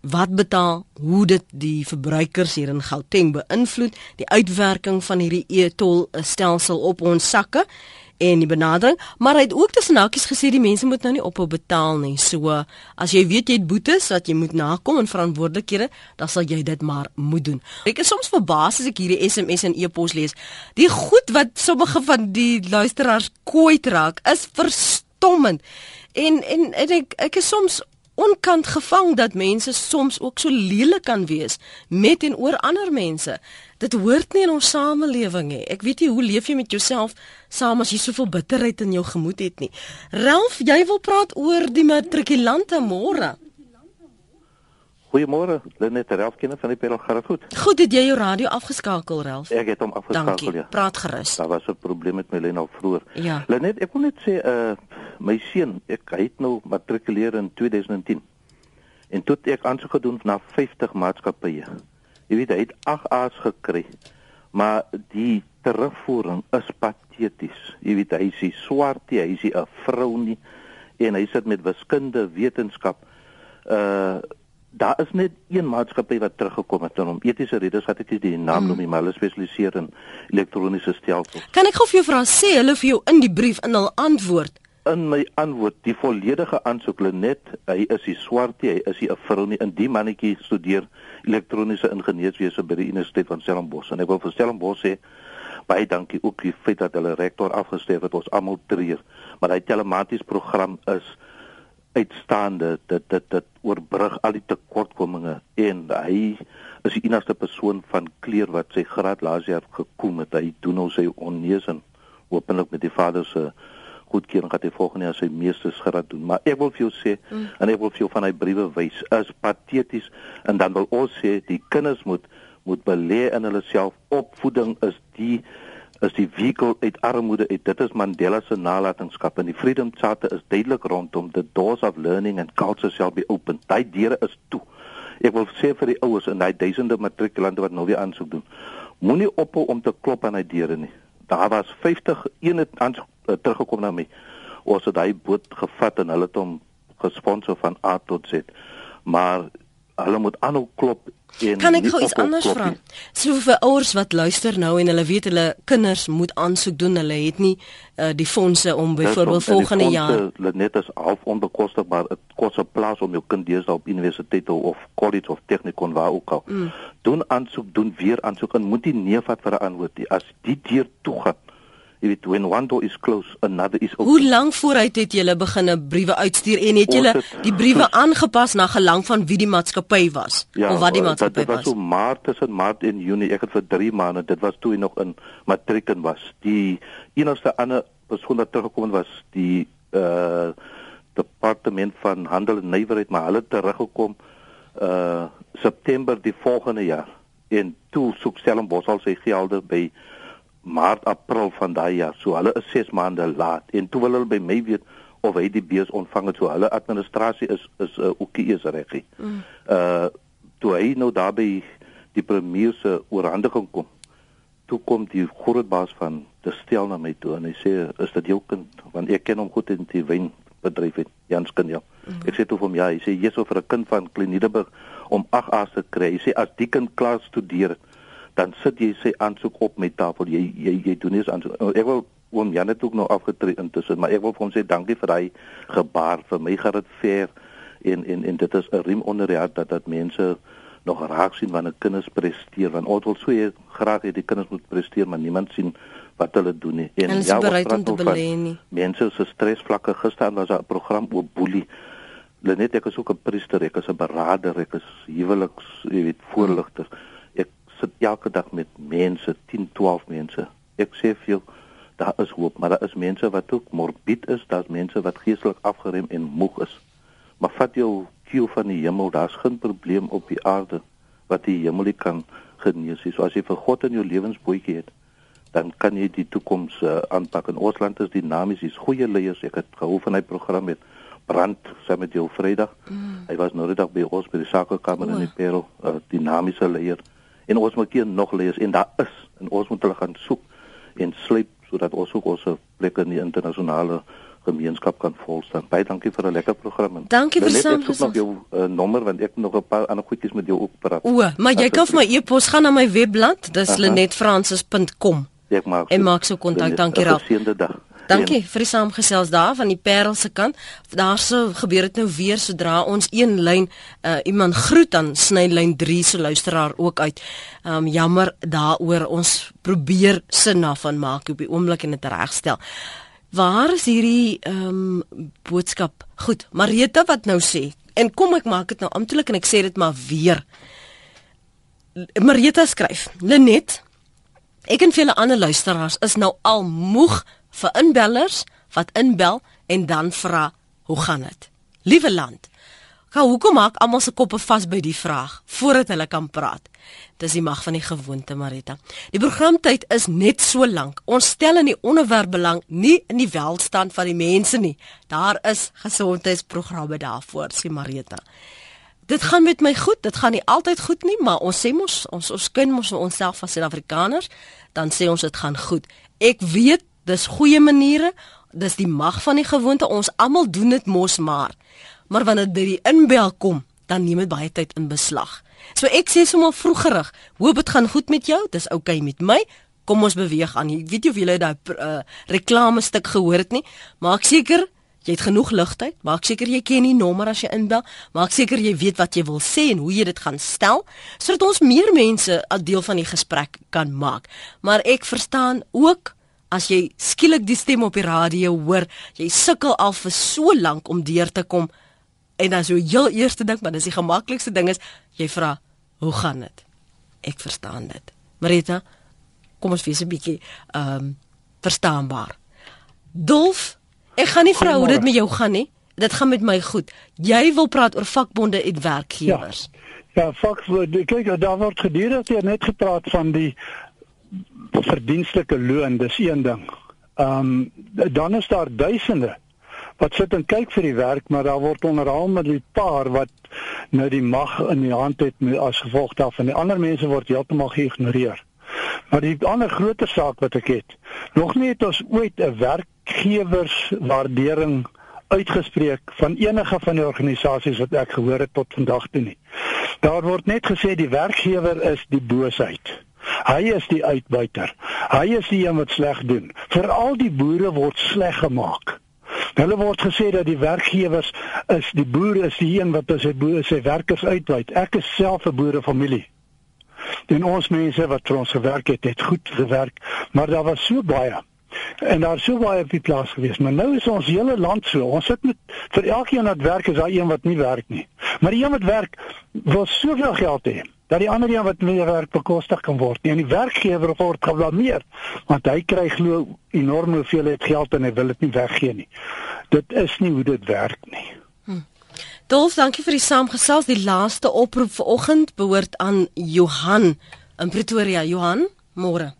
A: wat betaal, hoe dit die verbruikers hier in Gauteng beïnvloed, die uitwerking van hierdie e-tol stelsel op ons sakke en die benadering, maar hy het ook tussen hakies gesê die mense moet nou nie ophou betaal nie. So as jy weet jy het boetes wat jy moet nakom en verantwoordelikhede, dan sal jy dit maar moet doen. Ek is soms verbaas as ek hierdie SMS en e-pos lees. Die goed wat sommige van die luisteraars kwyt raak, is verstommend. En en, en ek ek is soms onkant gevang dat mense soms ook so lelik kan wees met en oor ander mense. Dit hoort nie in ons samelewing nie. Ek weet nie hoe leef jy met jouself saam as jy soveel bitterheid in jou gemoed het nie. Ralf, jy wil praat oor die matrikulante môre.
M: Goeiemôre, Lenet Ralf ken van die Pelgrim goed.
A: Goed, het jy jou radio afgeskakel, Ralf?
M: Ek het hom afgeskakel,
A: Dankie.
M: ja.
A: Praat gerus.
M: Daar was 'n probleem met my lyn al vroeër.
A: Ja.
M: Lenet, ek wil net sê uh my seun, ek hy het nou matrikuleer in 2010. En toe ek aansoek gedoen na 50 maatskappye. Jy weet hy het 8 A's gekry. Maar die terugvoering is pateties. Jy weet hy is nie swart nie, hy is nie 'n vrou nie en hy sit met wiskunde, wetenskap. Uh daar is net een maatskappy wat teruggekom het en om etiese redes wat ek nie die naam noem nie, maar hulle spesialiseer in elektroniese stelsels.
A: Kan ek gou vir jou vra sê hulle vir jou in die brief in hul antwoord
M: In my antwoord, die volledige aansoek Lenet, hy is die swart, hy is 'n vrou nie. In die mannetjie studeer elektroniese ingenieurswese by die Universiteit van Stellenbosch en ek wil vir Stellenbosch sê baie dankie ook die feit dat hulle rektor afgestel het ons almal treur. Maar hy telematies program is uitstaande dit dit dit oorbrug al die tekortkominge en hy is die enigste persoon van kleur wat sy graad laas jaar gekom het. Hy doen nou sy onneus en hopelik met die vader se goedkeuring gaan hy volgende jaar sy meestersgraad doen. Maar ek wil vir jou sê mm. en ek wil vir jou van hy briewe wys is pateties en dan wil ons sê die kinders moet moet belê in hulle self. Opvoeding is die is die vehicle uit armoede uit. Dit is Mandela se nalatenskap en die Freedom Charter is duidelik rondom the doors of learning and culture shall be open. Daai deure is toe. Ek wil sê vir die ouers en daai duisende matrikulante wat nou weer aansoek doen. Moenie ophou om te klop aan daai deure nie. Daar was 50 een het aansoek uh, teruggekom na my. Ons het daai boot gevat en hulle het hom gesponsor van A tot Z. Maar hulle moet aanhou klop
A: Kan ek gou iets anders vra? So vir ouers wat luister nou en hulle weet hulle kinders moet aansoek doen, hulle het nie uh, die fondse om byvoorbeeld volgende jaar
M: hulle net is half onbekostigbaar. Dit kos 'n plaas om jou kind deesdae op universiteit of college of technikon waar ook al.
A: Mm.
M: Doen aansoek, doen weer aansoek en moet nie nee vat vir 'n antwoord nie. As die deur toe gaan, jy weet when one door is closed, another is open.
A: Hoe lank vooruit het julle begine briewe uitstuur en het julle die briewe aangepas na gelang van wie die maatskappy was of wat die
M: eh,
A: maatskappy
M: dit, dit was
A: was?
M: so maart tussen maart en junie. Ek het vir 3 maande, dit was toe hy nog in matrieken was. Die enigste ander persoon wat teruggekom was die uh departement van handel en nywerheid, maar hulle teruggekom uh September die volgende jaar. En toe soek Stellenbosch al sy gelde by maart april van daai jaar. So hulle is 6 maande laat en toe wil hulle by my weet of hy die bees ontvang het. So hulle administrasie is is uh, ook nie eens reggie.
A: Mm.
M: Uh toe hy nou daarby die premier se oorhandiging kom. Toe kom die groot baas van die stel na my toe en hy sê is dit jou kind want ek ken hom goed in die wynbedryf het Jans kind ja. Mm. Ek sê toe vir hom ja, hy sê jy's vir 'n kind van Klinideburg om 8 A's te kry. Hy sê as die kind klaar studeer het, dan sit jy sy aansoek op met tafel. Jy jy jy doen nie aansoek. Nou, Ek wil oom Jan het ook nou afgetree intussen, maar ek wil vir hom sê dankie vir daai gebaar. Vir my gaan dit ver en en en dit is 'n riem onder die hart dat dat mense nog raak sien wanneer kinders presteer. Want ons wil so hê graag hê die kinders moet presteer maar niemand sien wat hulle doen nie.
A: En is
M: ja, ons praat nou van mense se stresvlakke. Gister was daar 'n program oor boelie. Lenet ek is ook 'n priester ek is 'n beraader ek is huweliks jy weet voorligter ek sit elke dag met mense 10 12 mense ek sê vir jou daar is hoop maar daar is mense wat ook morbied is daar's mense wat geestelik afgerem en moeg is maar vat jou kiel van die hemel daar's geen probleem op die aarde wat die hemel nie kan genees nie so as jy vir God in jou lewensbootjie het dan kan jy die toekoms uh, aanpak en ons land is dinamies, dis goeie leiers. Ek het gehou van hy program met Brand saam met jou Vrydag. Mm. Hy was nou net by ons by die sakekamer in die Parel, uh, dinamiese leier. En ons moet hier nog leiers en daar is en ons moet hulle gaan soek en sleep sodat ons ook ons plek in die internasionale gemeenskap kan volstaan. Baie dankie vir 'n lekker program.
A: Dankie vir saam.
M: Ek soek nog jou uh, nommer want ek nog 'n paar ander goedjies met jou ook praat.
A: O, maar jy kan vir my e-pos gaan na my webblad, dis lenetfrancis.com.
M: Ek maak.
A: En maak so kontak. Dankie Ralf.
M: Goeiedag dag.
A: Dankie vir die saamgesels daar van die Parel se kant. Daarso gebeur dit nou weer sodra ons een lyn uh, iemand groet dan sny lyn 3 se luisteraar ook uit. Um jammer daaroor ons probeer sin na van maak op die oomblik en dit regstel. Waar is hierdie ehm um, boodskap? Goed, Marita wat nou sê. En kom ek maak dit nou amptelik en ek sê dit maar weer. Marita skryf: "Lenet, ek en vele ander luisteraars is nou al moeg vir inbellers wat inbel en dan vra, "Hoe gaan dit?" Liewe land, Gaan hoekom maak almal se koppe vas by die vraag voordat hulle kan praat? Dis die mag van die gewoonte, Marita. Die programtyd is net so lank. Ons stel in die onderwerp belang, nie in die welstand van die mense nie. Daar is gesondheidsprogramme daarvoor, sê Marita. Dit gaan met my goed. Dit gaan nie altyd goed nie, maar ons sê mos ons ons ken mos onsself as Suid-Afrikaners, dan sê ons dit gaan goed. Ek weet dis goeie maniere, dis die mag van die gewoonte. Ons almal doen dit mos maar. Maar wanneer dit die inbel kom, dan neem dit baie tyd in beslag. So ek sê sommer vroegerig, hoop dit gaan goed met jou. Dis oukei okay met my. Kom ons beweeg aan. Ek weet jy of jy daai uh, reklame stuk gehoor het nie. Maak seker jy het genoeg ligtyd. Maak seker jy ken die nommer as jy inbel. Maak seker jy weet wat jy wil sê en hoe jy dit gaan stel sodat ons meer mense 'n deel van die gesprek kan maak. Maar ek verstaan ook as jy skielik die stem op die radio hoor, jy sukkel al vir so lank om deur te kom en dan so heel eerste ding, maar dis die gemaklikste ding is jy vra, "Hoe gaan dit?" Ek verstaan dit. Marita, kom ons wees 'n bietjie ehm um, verstaanbaar. Dolf, ek gaan nie vra hoe dit met jou gaan nie. Dit gaan met my goed. Jy wil praat oor vakbonde en werkgewers.
N: Ja, ja vakbonde, kyk, daar word gedurig net gepraat van die verdienstelike loon, dis een ding. Ehm um, dan is daar duisende wat sit en kyk vir die werk, maar daar word onderhaal met die paar wat nou die mag in die hand het as gevolg daarvan. Die ander mense word heeltemal geïgnoreer. Maar die ander groter saak wat ek het, nog nie het ons ooit 'n werkgewerswaardering uitgespreek van enige van die organisasies wat ek gehoor het tot vandag toe nie. Daar word net gesê die werkgewer is die boosheid. Hy is die uitbuiter. Hy is die een wat sleg doen. Veral die boere word sleg gemaak. Hulle word gesê dat die werkgewers is die boere is die een wat sy boere sy werkers uitbuit. Ek is self 'n boerefamilie. En ons mense wat vir ons gewerk het, het goed gewerk, maar daar was so baie en daar sou baie op die plaas gewees, maar nou is ons hele land so. Ons sit met vir elkeen wat werk is daar een wat nie werk nie. Maar die een wat werk wil soveel geld hê dat die ander een wat meer werk bekostig kan word. En die werkgewer word geblameer want hy kry glo enorm hoeveel het geld en hy wil dit nie weggee nie. Dit is nie hoe dit werk nie. Hm.
A: Dolf, dankie vir die saamgesels. Die laaste oproep vanoggend behoort aan Johan in Pretoria. Johan, môre.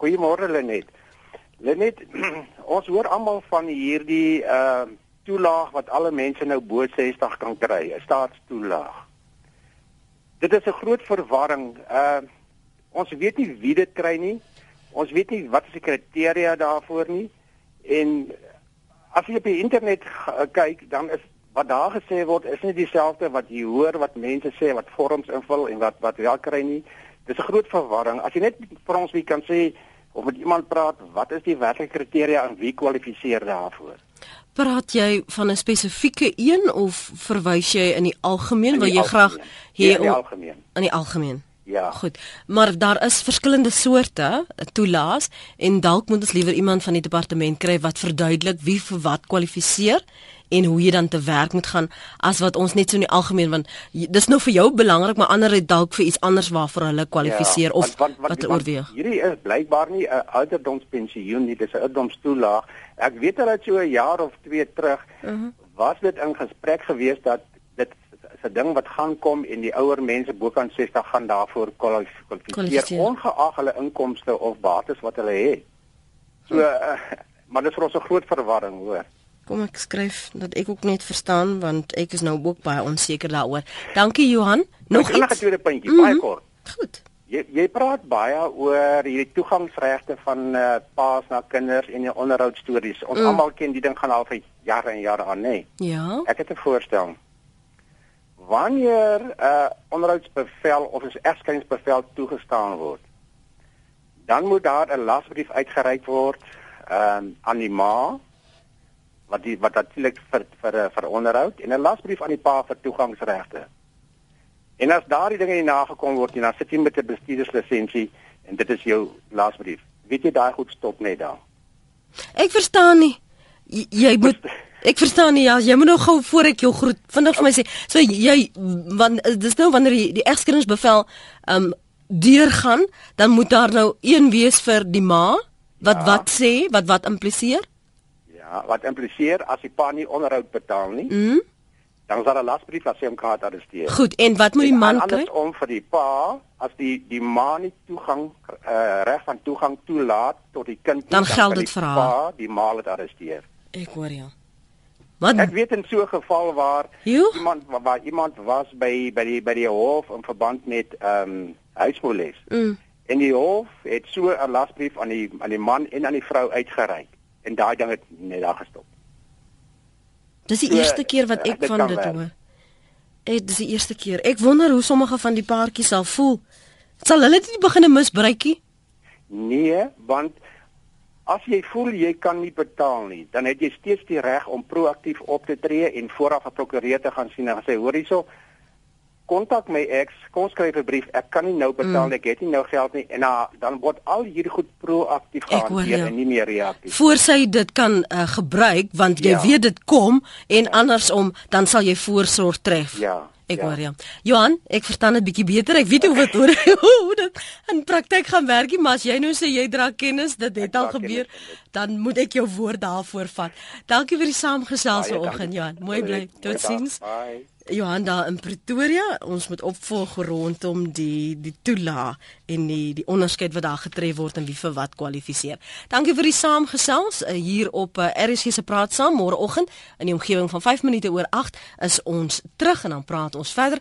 O: Goeiemôre Lenet. Lenet, [CLEARS THROAT] ons hoor almal van hierdie uh toelaag wat alle mense nou bo 60 kan kry, 'n staatstoelaag. Dit is 'n groot verwarring. Uh ons weet nie wie dit kry nie. Ons weet nie wat is die kriteria daarvoor nie. En as jy op die internet kyk, dan is wat daar gesê word is nie dieselfde wat jy hoor wat mense sê wat vorms invul en wat wat wel kry nie. Dis 'n groot verwarring. As jy net vir ons wie kan sê of met iemand praat, wat is die werklike kriteria en wie kwalifiseer daarvoor?
A: Praat jy van 'n spesifieke een of verwys jy in die algemeen wil jy graag
O: hier ja, in die algemeen?
A: In die algemeen.
O: Ja.
A: Goed. Maar daar is verskillende soorte toelaas en dalk moet ons liewer iemand van die departement kry wat verduidelik wie vir wat kwalifiseer en hoe jy dan te werk moet gaan as wat ons net so in die algemeen want dis nou vir jou belangrik maar ander het dalk vir iets anders waarvoor hulle kwalifiseer ja, of wat, wat, wat oorweeg.
O: Hierdie is blykbaar nie 'n ouderdomspensioen nie, dis 'n ouderdomstoelaag. Ek weet al dat so 'n jaar of 2 terug uh mhm. -huh. was dit in gesprek gewees dat dit 'n ding wat gaan kom en die ouer mense bokant 60 gaan daarvoor Kwalifiseer. ongeag hulle inkomste of bates wat hulle het. So uh, maar dit is vir ons 'n groot verwarring, hoor.
A: Kom ek skryf dat ek ook net verstaan want ek is nou ook baie onseker daaroor. Dankie Johan. Nog iets?
O: nog 'n tweede puntjie,
A: Mhm.
O: baie kort.
A: Goed.
O: Jy jy praat baie oor hierdie toegangsregte van uh, paas na kinders en die onderhoudstories. Ons
A: Mm.
O: almal ken die ding gaan al vir jare en jare aan, nê. Nee.
A: Ja.
O: Ek het 'n voorstel. Wanneer 'n uh, onderhoudsbevel of 'n egskeidingsbevel toegestaan word, dan moet daar 'n lasbrief uitgereik word um, aan die ma wat die wat natuurlik vir vir eh, vir onderhoud en 'n lasbrief aan die pa vir toegangsregte. En as daardie dinge nie nagekom word nie, dan sit jy met 'n bestuurderslisensie en dit is jou lasbrief. Weet jy daai goed stop net daar.
A: Ek verstaan nie. Jy, jy moet Ek verstaan nie ja, jy moet nou gou voor ek jou groet vinnig vir my sê. So jy want dis nou wanneer die, die egskeringsbevel um deurgaan, dan moet daar nou een wees vir die ma wat
O: Ja.
A: wat sê, wat wat impliseer?
O: Ja, wat impliseer as die pa nie onderhoud betaal nie,
A: Mm.
O: dan daar 'n lasbrief as hy hom kan arresteer.
A: Goed, en wat moet die man kry?
O: Andersom vir die pa, as die die ma nie toegang uh, reg van toegang toelaat tot die kind nie,
A: Dan geld
O: kan
A: dit vir haar.
O: Pa die ma het arresteer.
A: Ek hoor ja. Wat
O: Ek weet in so 'n geval waar
A: Jo?
O: iemand waar, waar iemand was by by die by die hof in verband met ehm um, huismoeles.
A: Mm.
O: En die hof het so 'n lasbrief aan die aan die man en aan die vrou uitgereik en daai ding het net daar gestop.
A: Dis die
O: So,
A: eerste keer wat
O: eh,
A: ek
O: dit
A: van dit hoor. Ek dis die eerste keer. Ek wonder hoe sommige van die paartjies sal voel. Sal hulle dit begine misbruikie?
O: Nee, want as jy voel jy kan nie betaal nie, dan het jy steeds die reg om proaktief op te tree en vooraf 'n prokureur te gaan sien en sê hoor hierso kontak my ex, kom skryf 'n brief, ek kan nie nou betaal
A: Mm.
O: nie, ek het nie nou geld nie en uh, dan word al hierdie goed proaktief
A: Ek
O: gehanteer en nie meer reaktief.
A: voor sy dit kan uh, gebruik want jy
O: Ja.
A: weet dit kom en andersom dan sal jy voorsorg tref.
O: Ja.
A: Ek
O: ja.
A: hoor ja. Johan, ek verstaan dit bietjie beter. Ek weet hoe wat hoor hoe dit in praktyk gaan werk, maar as jy nou sê jy dra kennis, dit het al
O: dra
A: gebeur, dan moet ek jou woord daarvoor vat. Dankie vir die saamgesels vanoggend. Johan. Mooi bly. Totsiens.
O: Bye.
A: Johan daar in Pretoria, ons moet opvolg rondom die die toela en die die onderskeid wat daar getref word en wie vir wat kwalifiseer. Dankie vir die saamgesels uh, hier op uh, RSG se praat saam môreoggend in die omgewing van 5 minute oor 8 is ons terug en dan praat ons verder.